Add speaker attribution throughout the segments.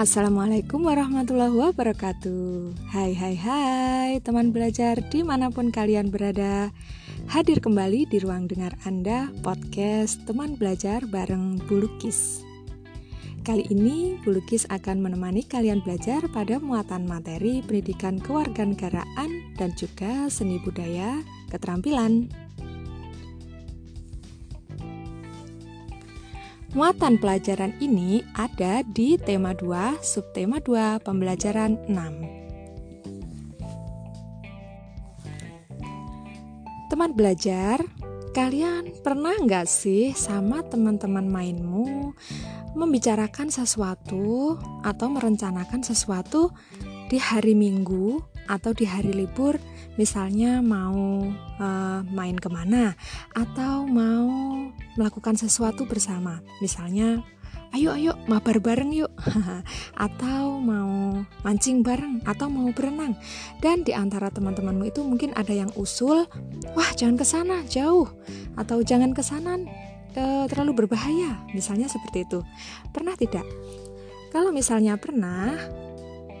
Speaker 1: Assalamualaikum warahmatullahi wabarakatuh. Hai hai hai teman belajar di mana pun kalian berada. Hadir kembali di ruang dengar Anda podcast teman belajar bareng Bulukis. Kali ini Bulukis akan menemani kalian belajar pada muatan materi pendidikan kewarganegaraan dan juga seni budaya keterampilan Muatan pelajaran ini ada di tema 2, subtema 2, pembelajaran 6. Teman belajar, kalian pernah nggak sih sama teman-teman mainmu membicarakan sesuatu atau merencanakan sesuatu di hari Minggu atau di hari libur misalnya mau uh, main ke mana atau mau melakukan sesuatu bersama. Misalnya ayo ayo mabar bareng yuk. Atau mau mancing bareng atau mau berenang. Dan di antara teman-temanmu itu mungkin ada yang usul wah jangan ke sana jauh. Atau jangan ke sana uh, terlalu berbahaya. Misalnya seperti itu. Pernah tidak? Kalau misalnya pernah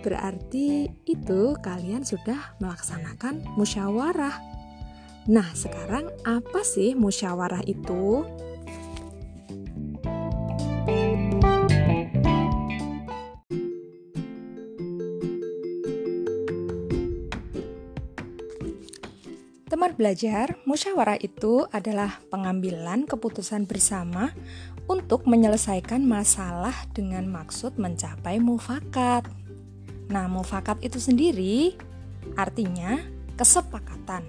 Speaker 1: Berarti itu kalian sudah melaksanakan musyawarah. Nah, sekarang apa sih musyawarah itu? Teman belajar, musyawarah itu adalah pengambilan keputusan bersama untuk menyelesaikan masalah dengan maksud mencapai mufakat. Nah, mufakat itu sendiri artinya kesepakatan.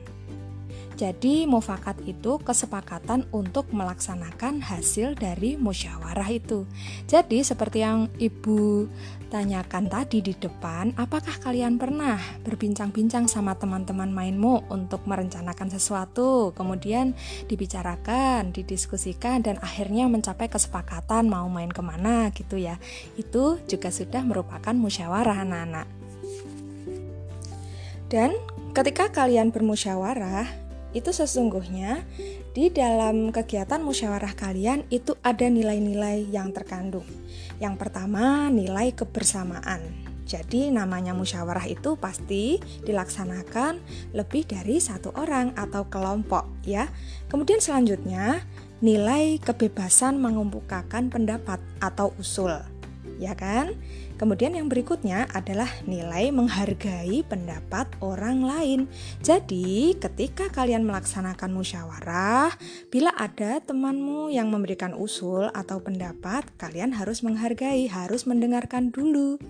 Speaker 1: Jadi, mufakat itu kesepakatan untuk melaksanakan hasil dari musyawarah itu. Jadi, seperti yang Ibu tanyakan tadi di depan, apakah kalian pernah berbincang-bincang sama teman-teman mainmu untuk merencanakan sesuatu, kemudian dibicarakan, didiskusikan, dan akhirnya mencapai kesepakatan mau main ke mana gitu ya? Itu juga sudah merupakan musyawarah anak-anak. Dan ketika kalian bermusyawarah, itu sesungguhnya di dalam kegiatan musyawarah kalian itu ada nilai-nilai yang terkandung. Yang pertama, nilai kebersamaan. Jadi namanya musyawarah itu pasti dilaksanakan lebih dari satu orang atau kelompok ya. Kemudian selanjutnya nilai kebebasan mengemukakan pendapat atau usul ya kan? Kemudian yang berikutnya adalah nilai menghargai pendapat orang lain. Jadi, ketika kalian melaksanakan musyawarah, bila ada temanmu yang memberikan usul atau pendapat, kalian harus menghargai, harus mendengarkan dulu.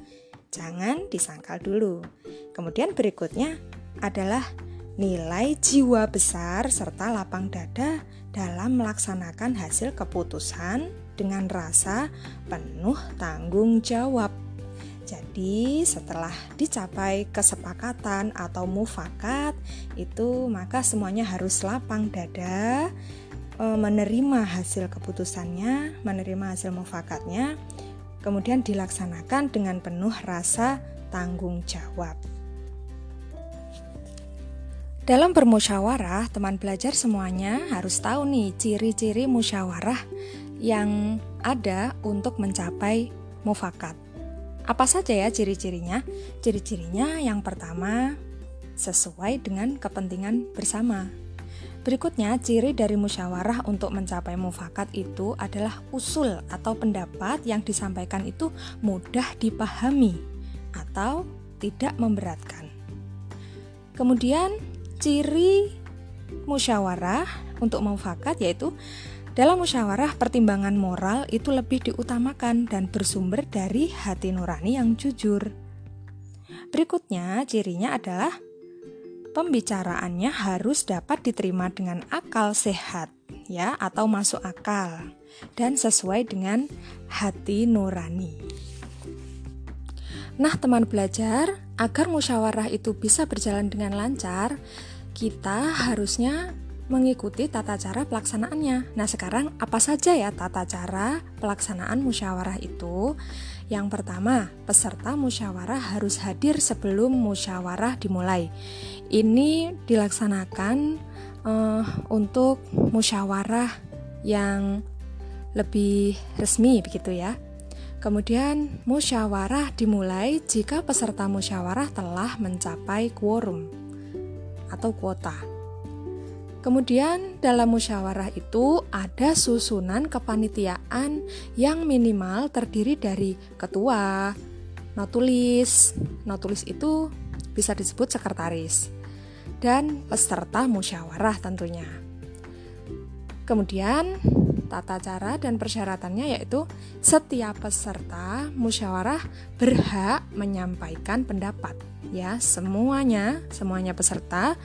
Speaker 1: Jangan disangkal dulu. Kemudian berikutnya adalah nilai jiwa besar serta lapang dada dalam melaksanakan hasil keputusan dengan rasa penuh tanggung jawab. Jadi, setelah dicapai kesepakatan atau mufakat, itu maka semuanya harus lapang dada, e, menerima hasil keputusannya, menerima hasil mufakatnya, kemudian dilaksanakan dengan penuh rasa tanggung jawab. Dalam bermusyawarah, teman belajar semuanya harus tahu nih ciri-ciri musyawarah yang ada untuk mencapai mufakat. Apa saja ya ciri-cirinya? Ciri-cirinya yang pertama sesuai dengan kepentingan bersama. Berikutnya, ciri dari musyawarah untuk mencapai mufakat itu adalah usul atau pendapat yang disampaikan itu mudah dipahami atau tidak memberatkan. Kemudian, ciri musyawarah untuk mufakat yaitu dalam musyawarah, pertimbangan moral itu lebih diutamakan dan bersumber dari hati nurani yang jujur. Berikutnya, cirinya adalah pembicaraannya harus dapat diterima dengan akal sehat, ya, atau masuk akal dan sesuai dengan hati nurani. Nah, teman belajar, agar musyawarah itu bisa berjalan dengan lancar, kita harusnya mengikuti tata cara pelaksanaannya. Nah, sekarang apa saja ya tata cara pelaksanaan musyawarah itu? Yang pertama, peserta musyawarah harus hadir sebelum musyawarah dimulai. Ini dilaksanakan uh, untuk musyawarah yang lebih resmi begitu ya. Kemudian, musyawarah dimulai jika peserta musyawarah telah mencapai quorum atau kuota. Kemudian, dalam musyawarah itu ada susunan kepanitiaan yang minimal terdiri dari ketua, notulis. Notulis itu bisa disebut sekretaris dan peserta musyawarah tentunya. Kemudian, tata cara dan persyaratannya yaitu setiap peserta musyawarah berhak menyampaikan pendapat ya semuanya semuanya peserta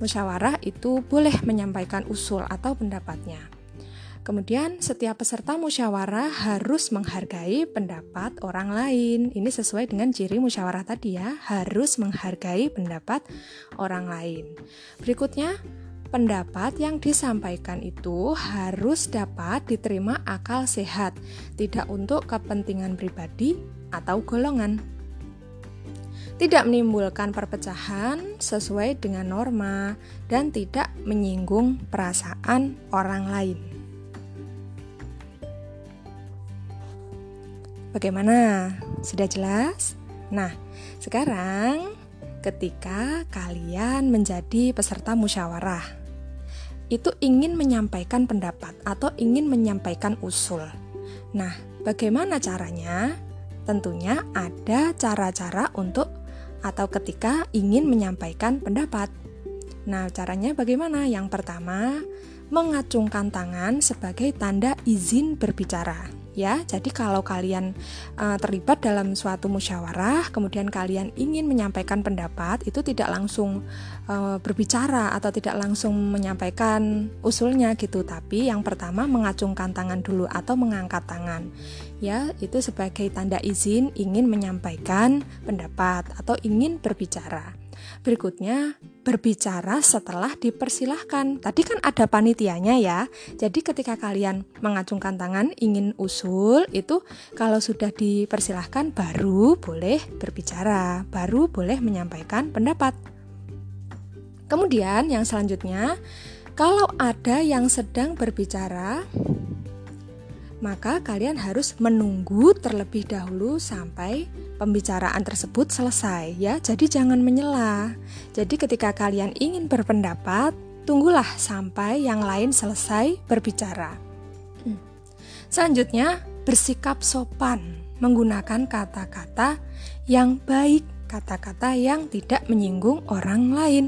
Speaker 1: musyawarah itu boleh menyampaikan usul atau pendapatnya Kemudian, setiap peserta musyawarah harus menghargai pendapat orang lain. Ini sesuai dengan ciri musyawarah tadi ya, harus menghargai pendapat orang lain. Berikutnya, pendapat yang disampaikan itu harus dapat diterima akal sehat, tidak untuk kepentingan pribadi atau golongan. Tidak menimbulkan perpecahan sesuai dengan norma dan tidak menyinggung perasaan orang lain. Bagaimana? Sudah jelas? Nah, sekarang ketika kalian menjadi peserta musyawarah, itu ingin menyampaikan pendapat atau ingin menyampaikan usul. Nah, bagaimana caranya? Tentunya ada cara-cara untuk atau ketika ingin menyampaikan pendapat. Nah, caranya bagaimana? Yang pertama, mengacungkan tangan sebagai tanda izin berbicara ya. Jadi kalau kalian uh, terlibat dalam suatu musyawarah, kemudian kalian ingin menyampaikan pendapat, itu tidak langsung uh, berbicara atau tidak langsung menyampaikan usulnya gitu, tapi yang pertama mengacungkan tangan dulu atau mengangkat tangan. Ya, itu sebagai tanda izin ingin menyampaikan pendapat atau ingin berbicara. Berikutnya, berbicara setelah dipersilahkan. Tadi kan ada panitianya ya. Jadi ketika kalian mengacungkan tangan ingin usul, itu kalau sudah dipersilahkan baru boleh berbicara, baru boleh menyampaikan pendapat. Kemudian yang selanjutnya, kalau ada yang sedang berbicara, maka kalian harus menunggu terlebih dahulu sampai pembicaraan tersebut selesai ya. Jadi jangan menyela. Jadi ketika kalian ingin berpendapat, tunggulah sampai yang lain selesai berbicara. Hmm. Selanjutnya, bersikap sopan, menggunakan kata-kata yang baik, kata-kata yang tidak menyinggung orang lain.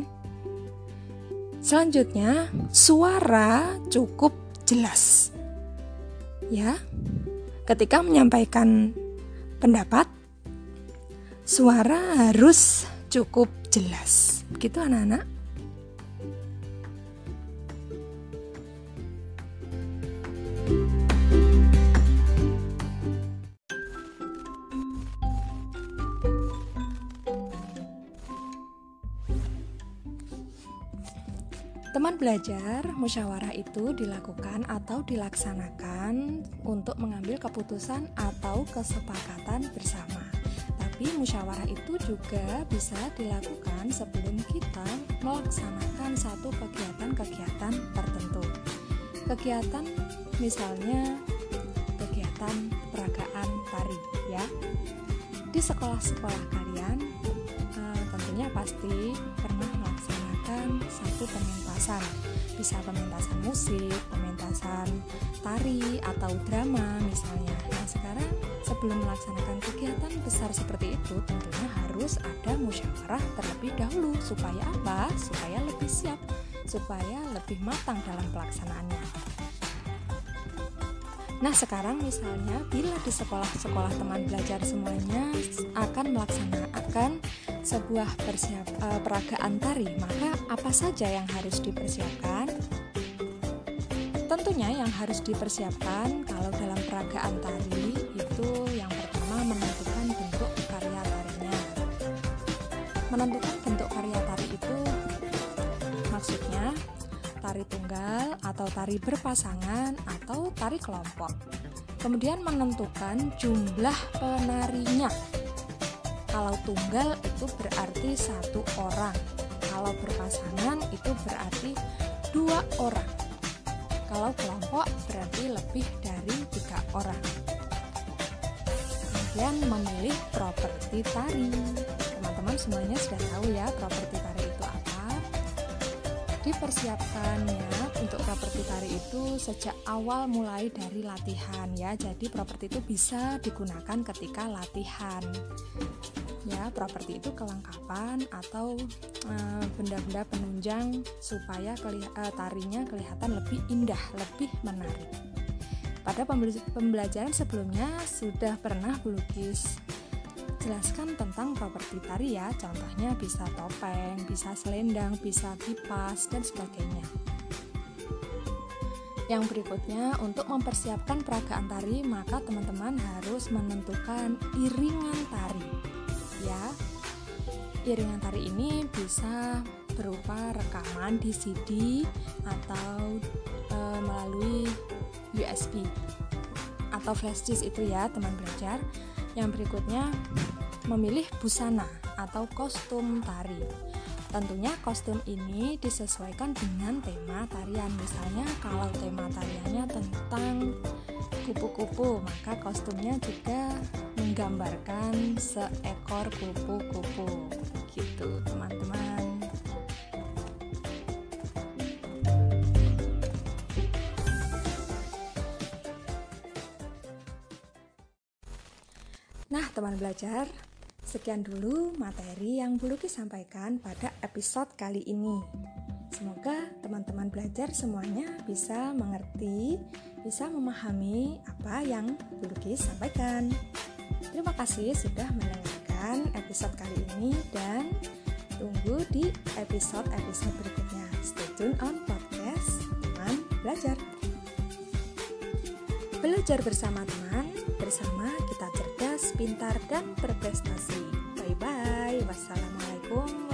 Speaker 1: Selanjutnya, suara cukup jelas ya ketika menyampaikan pendapat suara harus cukup jelas. Begitu anak-anak Teman belajar, musyawarah itu dilakukan atau dilaksanakan untuk mengambil keputusan atau kesepakatan bersama. Tapi musyawarah itu juga bisa dilakukan sebelum kita melaksanakan satu kegiatan-kegiatan tertentu. Kegiatan misalnya kegiatan peragaan tari ya. Di sekolah-sekolah kalian uh, tentunya pasti pernah satu pementasan bisa pementasan musik, pementasan tari atau drama misalnya. Nah sekarang sebelum melaksanakan kegiatan besar seperti itu tentunya harus ada musyawarah terlebih dahulu supaya apa? Supaya lebih siap, supaya lebih matang dalam pelaksanaannya. Nah, sekarang misalnya bila di sekolah-sekolah teman belajar semuanya akan melaksanakan sebuah persiap uh, peragaan tari, maka apa saja yang harus dipersiapkan? Tentunya yang harus dipersiapkan kalau dalam peragaan tari itu yang pertama menentukan bentuk karya tarinya. Menentukan bentuk karya tari itu maksudnya tari tunggal atau tari berpasangan atau tari kelompok. Kemudian menentukan jumlah penarinya. Kalau tunggal itu berarti satu orang. Kalau berpasangan itu berarti dua orang. Kalau kelompok berarti lebih dari tiga orang. kalian memilih properti tari. Teman-teman semuanya sudah tahu ya properti tari itu apa. Dipersiapkannya untuk properti tari itu sejak awal mulai dari latihan ya. Jadi properti itu bisa digunakan ketika latihan. Properti itu kelengkapan atau eh, benda-benda uh, penunjang supaya keli uh, tarinya kelihatan lebih indah, lebih menarik. Pada pembelajaran sebelumnya sudah pernah melukis jelaskan tentang properti tari ya. Contohnya bisa topeng, bisa selendang, bisa kipas dan sebagainya. Yang berikutnya untuk mempersiapkan peragaan tari maka teman-teman harus menentukan iringan tari iringan tari ini bisa berupa rekaman di CD atau e, melalui USB atau flash disk itu ya teman belajar. Yang berikutnya memilih busana atau kostum tari. Tentunya kostum ini disesuaikan dengan tema tarian. Misalnya kalau tema tariannya tentang kupu-kupu, maka kostumnya juga menggambarkan seekor kupu-kupu. Gitu, teman-teman. Nah, teman belajar, sekian dulu materi yang Bu Luki sampaikan pada episode kali ini. Semoga teman-teman belajar semuanya bisa mengerti, bisa memahami apa yang Bu Luki sampaikan. Terima kasih sudah mendengarkan episode kali ini dan tunggu di episode-episode berikutnya. Stay tune on podcast Teman Belajar. Belajar bersama teman, bersama kita cerdas, pintar, dan berprestasi. Bye-bye. Wassalamualaikum